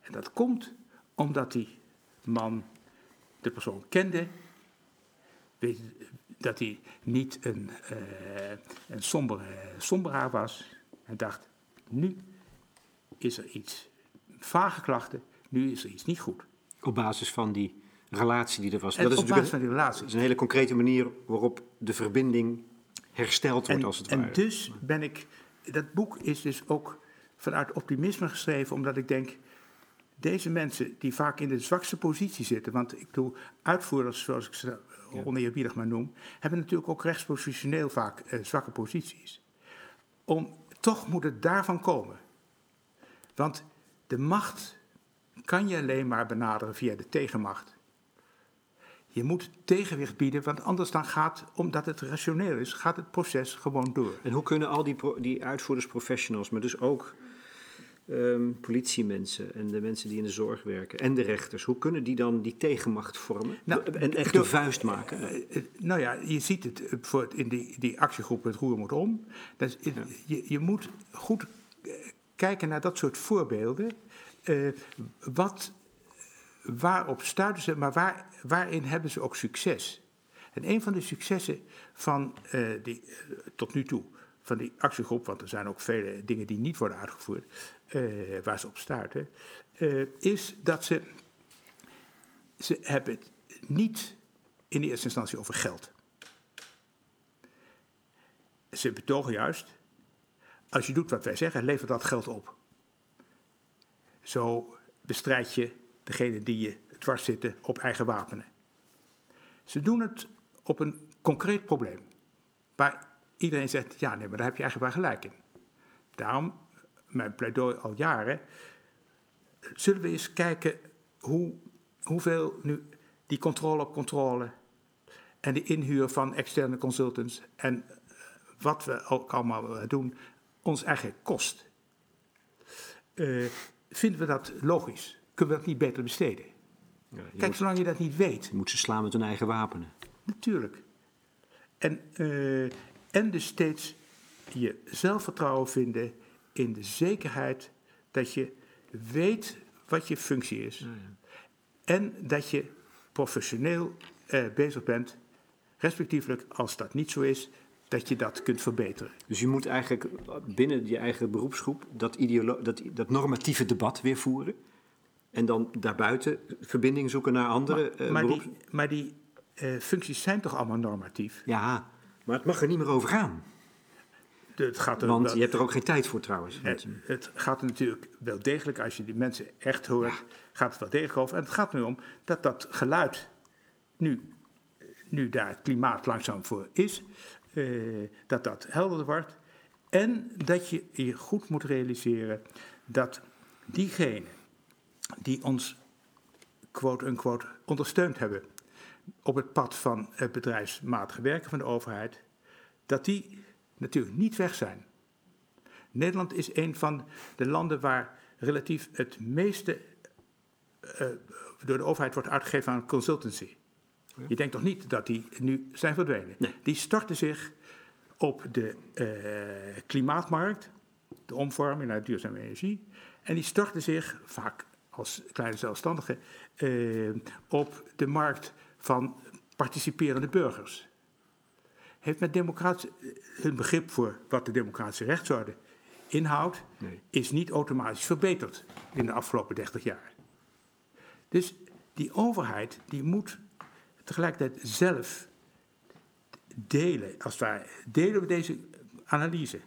En dat komt omdat die man de persoon kende, weet, dat hij niet een, uh, een sombere, somberaar was. En dacht, nu is er iets, vage klachten, nu is er iets niet goed. Op basis van die relatie die er was. En dat is basis van die relatie. Dat is een hele concrete manier waarop de verbinding hersteld wordt, als het ware. En dus ben ik, dat boek is dus ook vanuit optimisme geschreven, omdat ik denk, deze mensen die vaak in de zwakste positie zitten, want ik bedoel, uitvoerders, zoals ik ze oneerbiedig maar noem, hebben natuurlijk ook rechtspositioneel vaak eh, zwakke posities. Om, toch moet het daarvan komen. Want de macht kan je alleen maar benaderen via de tegenmacht. Je moet tegenwicht bieden, want anders dan gaat, omdat het rationeel is, gaat het proces gewoon door. En hoe kunnen al die, die uitvoerders, professionals, maar dus ook um, politiemensen en de mensen die in de zorg werken en de rechters, hoe kunnen die dan die tegenmacht vormen nou, en echt een vuist maken? Uh, uh, nou ja, je ziet het bijvoorbeeld in die, die actiegroep Het Roer moet om. Dat is, ja. je, je moet goed kijken naar dat soort voorbeelden. Uh, wat, waarop stuiten ze, maar waar, waarin hebben ze ook succes? En een van de successen van die, tot nu toe van die actiegroep, want er zijn ook vele dingen die niet worden uitgevoerd, uh, waar ze op starten, uh, is dat ze, ze hebben het niet in de eerste instantie over geld. Ze betogen juist, als je doet wat wij zeggen, levert dat geld op. Zo bestrijd je degene die je dwars zitten op eigen wapenen. Ze doen het op een concreet probleem. Waar iedereen zegt, ja nee, maar daar heb je eigenlijk wel gelijk in. Daarom mijn pleidooi al jaren. Zullen we eens kijken hoe, hoeveel nu die controle op controle en de inhuur van externe consultants en eh, wat we ook allemaal doen, ons eigenlijk kost. Uh, vinden we dat logisch? Kunnen we dat niet beter besteden? Ja, Kijk, moet, zolang je dat niet weet. Je moet ze slaan met hun eigen wapenen. Natuurlijk. En, uh, en dus steeds je zelfvertrouwen vinden in de zekerheid dat je weet wat je functie is. En dat je professioneel eh, bezig bent, respectievelijk als dat niet zo is, dat je dat kunt verbeteren. Dus je moet eigenlijk binnen je eigen beroepsgroep dat, dat, dat normatieve debat weer voeren. En dan daarbuiten verbinding zoeken naar andere maar, uh, maar die, maar die uh, functies zijn toch allemaal normatief? Ja, maar het mag er niet meer over gaan. Het gaat er Want je hebt er ook geen tijd voor trouwens. Het, het, gaat er natuurlijk wel degelijk, als je die mensen echt hoort, gaat het wel degelijk over. En het gaat nu om dat dat geluid, nu, nu daar het klimaat langzaam voor is, eh, dat dat helderder wordt. En dat je je goed moet realiseren dat diegenen die ons quote-unquote ondersteund hebben op het pad van het bedrijfsmatige werken van de overheid, dat die natuurlijk niet weg zijn. Nederland is een van de landen waar relatief het meeste uh, door de overheid wordt uitgegeven aan consultancy. Je denkt toch niet dat die nu zijn verdwenen? Nee. Die storten zich op de uh, klimaatmarkt, de omvorming naar duurzame energie. En die storten zich vaak als kleine zelfstandigen uh, op de markt van participerende burgers heeft met democratie, hun begrip voor wat de democratische rechtsorde inhoudt, nee. is niet automatisch verbeterd in de afgelopen 30 jaar. Dus die overheid die moet tegelijkertijd zelf delen, als het ware, delen we deze analyse.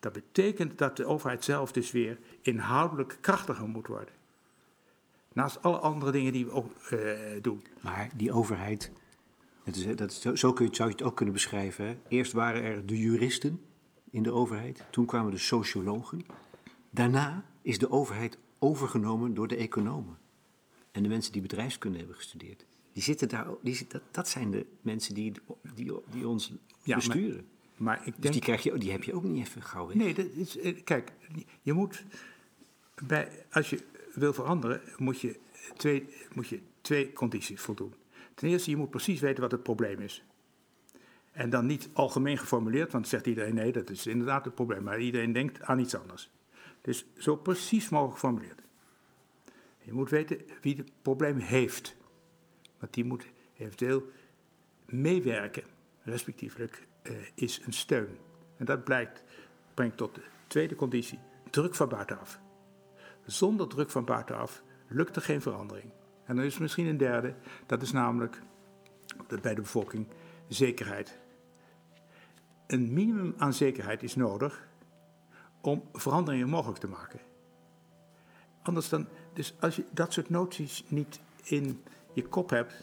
Dat betekent dat de overheid zelf dus weer inhoudelijk krachtiger moet worden. Naast alle andere dingen die we ook uh, doen. Maar die overheid, het is, dat is, zo kun je, zou je het ook kunnen beschrijven. Hè? Eerst waren er de juristen in de overheid, toen kwamen de sociologen. Daarna is de overheid overgenomen door de economen. En de mensen die bedrijfskunde hebben gestudeerd. Die zitten daar, die, dat, dat zijn de mensen die, die, die ons ja, besturen. Maar, ik dus denk, die, krijg je, die heb je ook niet even gauw weg. Nee, dat is, eh, kijk, je moet bij, als je wil veranderen, moet je, twee, moet je twee condities voldoen. Ten eerste, je moet precies weten wat het probleem is. En dan niet algemeen geformuleerd, want zegt iedereen nee, dat is inderdaad het probleem. Maar iedereen denkt aan iets anders. Dus zo precies mogelijk geformuleerd. Je moet weten wie het probleem heeft. Want die moet eventueel meewerken, respectievelijk uh, is een steun. En dat blijkt, brengt tot de tweede conditie, druk van buitenaf. Zonder druk van buitenaf lukt er geen verandering. En dan is misschien een derde, dat is namelijk bij de bevolking zekerheid. Een minimum aan zekerheid is nodig om veranderingen mogelijk te maken. Anders dan, dus als je dat soort noties niet in je kop hebt,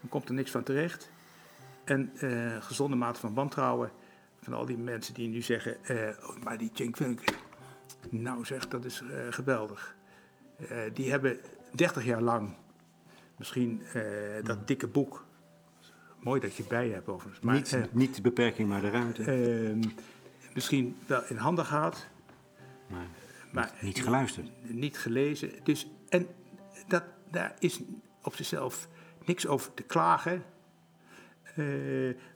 dan komt er niks van terecht. En uh, gezonde mate van wantrouwen van al die mensen die nu zeggen, uh, maar die Willink, nou zeg, dat is uh, geweldig. die hebben 30 jaar lang misschien dat hmm. dikke boek, mooi dat je bij hebt overigens. Maar, niet, niet de beperking, maar de ruimte. Ehm, misschien wel in handen gehad. Maar, maar niet, geluisterd. Niet gelezen. Dus, en dat, daar is op zichzelf niks over te klagen.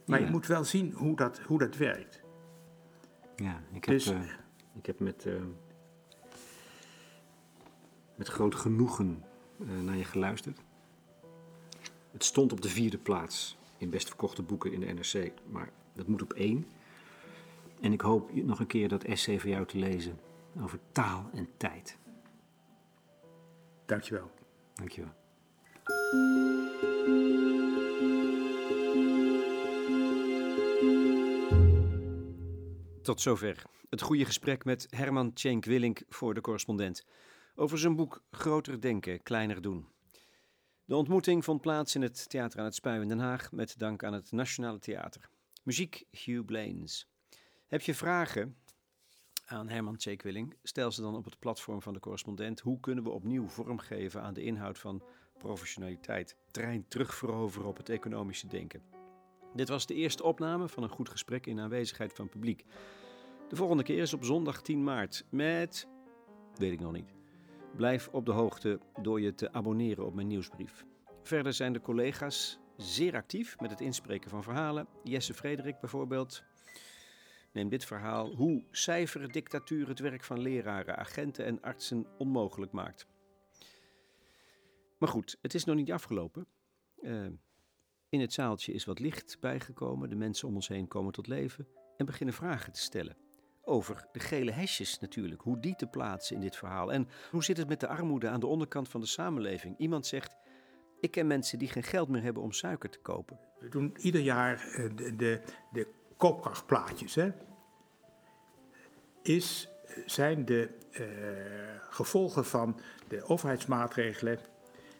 Maar je moet wel zien hoe dat, hoe dat werkt. Ja, ik heb, dus, ik heb met, uh, met groot genoegen naar je geluisterd. Het stond op de vierde plaats in best verkochte boeken in de NRC, maar dat moet op één. En ik hoop nog een keer dat essay voor jou te lezen over taal en tijd. Dankjewel. Dankjewel. Tot zover het goede gesprek met Herman Tjenk Willink voor de correspondent over zijn boek Groter Denken, Kleiner Doen. De ontmoeting vond plaats in het Theater aan het Spui in Den Haag met dank aan het Nationale Theater. Muziek Hugh Blaines. Heb je vragen aan Herman Tjenk Willing? Stel ze dan op het platform van de correspondent. Hoe kunnen we opnieuw vormgeven aan de inhoud van professionaliteit? Trein terugveroveren op het economische denken. Dit was de eerste opname van een goed gesprek in aanwezigheid van publiek. De volgende keer is op zondag 10 maart met. weet ik nog niet. Blijf op de hoogte door je te abonneren op mijn nieuwsbrief. Verder zijn de collega's zeer actief met het inspreken van verhalen. Jesse Frederik bijvoorbeeld. Neem dit verhaal hoe cijferdictatuur het werk van leraren, agenten en artsen onmogelijk maakt. Maar goed, het is nog niet afgelopen. Uh, in het zaaltje is wat licht bijgekomen. De mensen om ons heen komen tot leven en beginnen vragen te stellen. Over de gele hesjes natuurlijk, hoe die te plaatsen in dit verhaal. En hoe zit het met de armoede aan de onderkant van de samenleving? Iemand zegt: Ik ken mensen die geen geld meer hebben om suiker te kopen. We doen ieder jaar eh, de, de, de koopkrachtplaatjes. Hè? Is, zijn de uh, gevolgen van de overheidsmaatregelen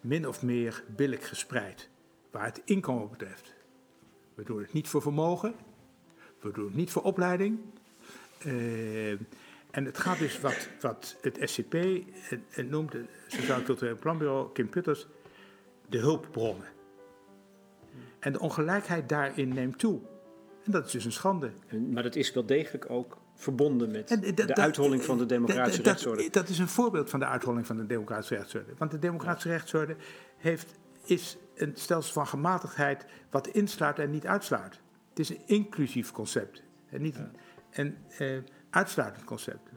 min of meer billig gespreid? Waar het inkomen betreft. We doen het niet voor vermogen, we doen het niet voor opleiding. Uh, en het gaat dus wat, wat het SCP het, het noemt, het Sociaal Cultureel Planbureau, Kim Putters, de hulpbronnen. En de ongelijkheid daarin neemt toe. En dat is dus een schande. Maar dat is wel degelijk ook verbonden met de uitholling van de democratische rechtsorde. Dat is een voorbeeld van de uitholling van de democratische rechtsorde. Want de democratische rechtsorde heeft, is een stelsel van gematigdheid wat insluit en niet uitsluit. Het is een inclusief concept en niet een, uh, uitsluitend concept.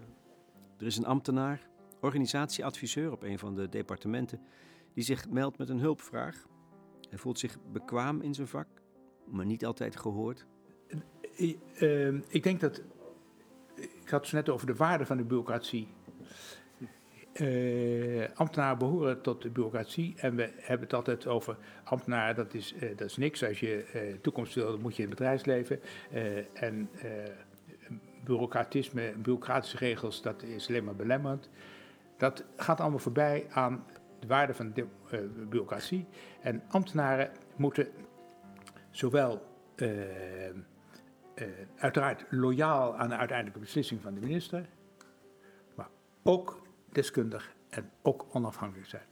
Er is een ambtenaar, organisatieadviseur op een van de departementen, die zich meldt met een hulpvraag. Hij voelt zich bekwaam in zijn vak, maar niet altijd gehoord. Uh, uh, ik denk dat. Ik had het net over de waarde van de bureaucratie. Eh, ambtenaren behoren tot de bureaucratie en we hebben het altijd over ambtenaren, dat is, eh, dat is niks. Als je eh, toekomst wil, dan moet je in het bedrijfsleven. En bureaucratisme, bureaucratische regels, dat is alleen maar belemmerend. Dat gaat allemaal voorbij aan de waarde van de bureaucratie. En ambtenaren moeten zowel uiteraard loyaal aan de uiteindelijke beslissing van de minister, maar ook deskundig en ook onafhankelijk zijn.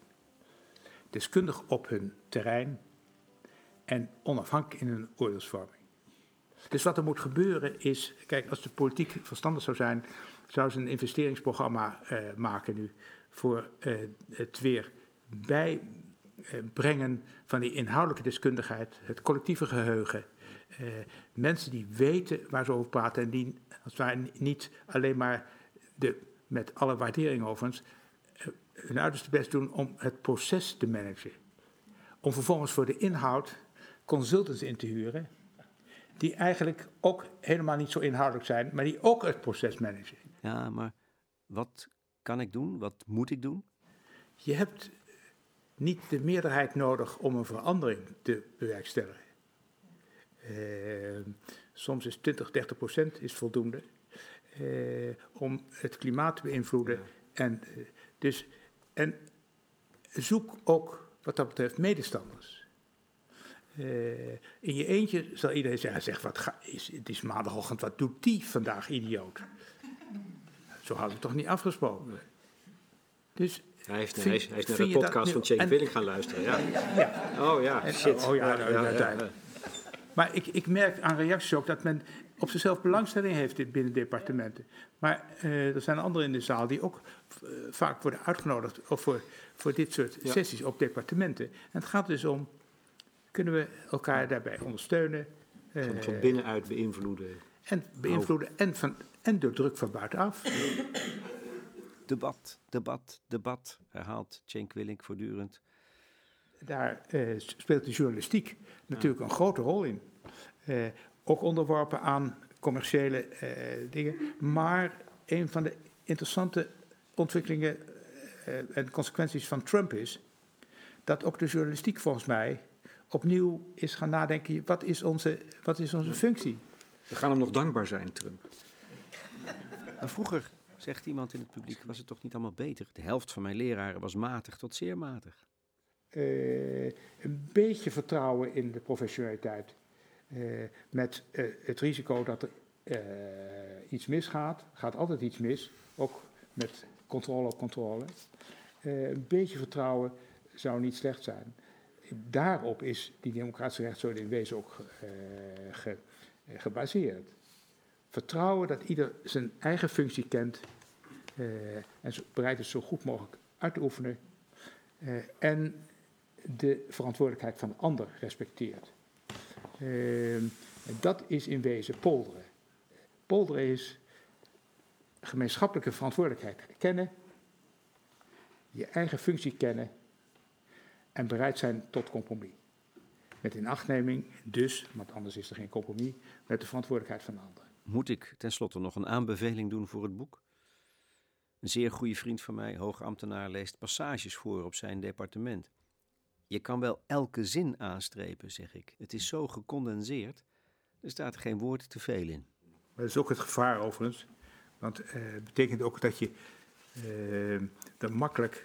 Deskundig op hun terrein en onafhankelijk in hun oordeelsvorming. Dus wat er moet gebeuren is, kijk, als de politiek verstandig zou zijn, zou ze een investeringsprogramma eh, maken nu voor eh, het weer bijbrengen van die inhoudelijke deskundigheid, het collectieve geheugen. Eh, mensen die weten waar ze over praten en die als het ware niet alleen maar de, met alle waardering overigens eh, hun uiterste best doen om het proces te managen. Om vervolgens voor de inhoud consultants in te huren, die eigenlijk ook helemaal niet zo inhoudelijk zijn, maar die ook het proces managen. Ja, maar wat kan ik doen? Wat moet ik doen? Je hebt niet de meerderheid nodig om een verandering te bewerkstelligen. Eh, soms is 20, 30 procent is voldoende om het klimaat te beïnvloeden. En, eh, dus, en zoek ook wat dat betreft medestanders. Eh, in je eentje zal iedereen zeggen, zeg, wat ga, is, het is maandagochtend, wat doet die vandaag, idioot? Zo hadden we toch niet afgesproken. Dus Hij, heeft, Vind- hij, is, hij is naar de podcast van Jake Willing gaan luisteren. Ja. ja, Oh ja, En- shit. oh ja, ja. Maar ik, ik merk aan reacties ook dat men op zichzelf belangstelling heeft in- binnen departementen. Maar eh, er zijn anderen in de zaal die ook eh, vaak worden uitgenodigd of voor, voor dit soort Ja. sessies op departementen. En het gaat dus om, kunnen we elkaar daarbij ondersteunen eh, Van, van binnenuit beïnvloeden. en beïnvloeden en, van, en door druk van buitenaf. Debat, debat, debat, herhaalt Cenk Willink voortdurend. Daar eh, speelt de journalistiek natuurlijk een grote rol in. Eh, ook onderworpen aan commerciële eh, dingen. Maar een van de interessante ontwikkelingen eh, en consequenties van Trump is dat ook de journalistiek volgens mij opnieuw is gaan nadenken: wat is onze, wat is onze functie? We gaan hem nog dankbaar zijn, Trump. Maar vroeger, zegt iemand in het publiek, was het toch niet allemaal beter? De helft van mijn leraren was matig tot zeer matig. eh, een beetje vertrouwen in de professionaliteit. Eh, met eh, het risico dat er eh, iets misgaat. gaat altijd iets mis, ook met controle op controle. Een beetje vertrouwen zou niet slecht zijn. Daarop is die democratische rechtsorde in wezen ook ge- gebaseerd. Vertrouwen dat ieder zijn eigen functie kent eh, en bereid is zo goed mogelijk uit te oefenen. En de verantwoordelijkheid van de ander respecteert. Ehm, dat is in wezen polderen. Polderen is gemeenschappelijke verantwoordelijkheid kennen, je eigen functie kennen en bereid zijn tot compromis. Met inachtneming dus, want anders is er geen compromis, met de verantwoordelijkheid van de. Moet ik tenslotte nog een aanbeveling doen voor het boek? Een zeer goede vriend van mij, hoogambtenaar, leest passages voor op zijn departement. Je kan wel elke zin aanstrepen, zeg ik. Het is zo gecondenseerd. Er staat geen woord te veel in. Maar dat is ook het gevaar overigens. Want eh, het betekent ook dat je eh, er makkelijk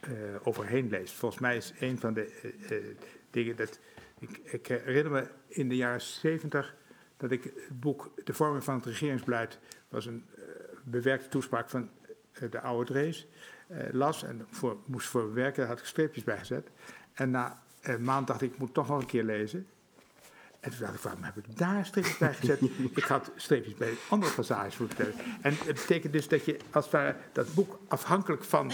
eh, overheen leest. Volgens mij is een van de dingen dat. Ik, ik herinner me in de jaren zeventig dat ik het boek De vorming van het regeringsbeleid was een bewerkte toespraak van de oude Drees. las en voor, moest voor bewerken, daar had ik streepjes bij gezet. En na een maand dacht ik, ik moet toch nog een keer lezen. En toen dacht ik, waarom heb ik daar streepjes bij gezet? <laughs> ik had streepjes bij andere passages moeten zetten. En het betekent dus dat je als het ware dat boek afhankelijk van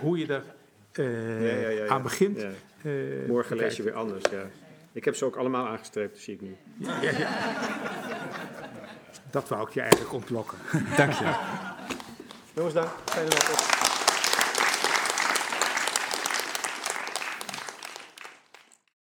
hoe je er eh, Ja, ja, ja, ja. aan begint. Ja. eh, Morgen lees je weer anders, ja. Ik heb ze ook allemaal aangestreept, zie ik nu. Dat wou ik je eigenlijk ontlokken. Dank je. Jongens, daar. Fijne nacht.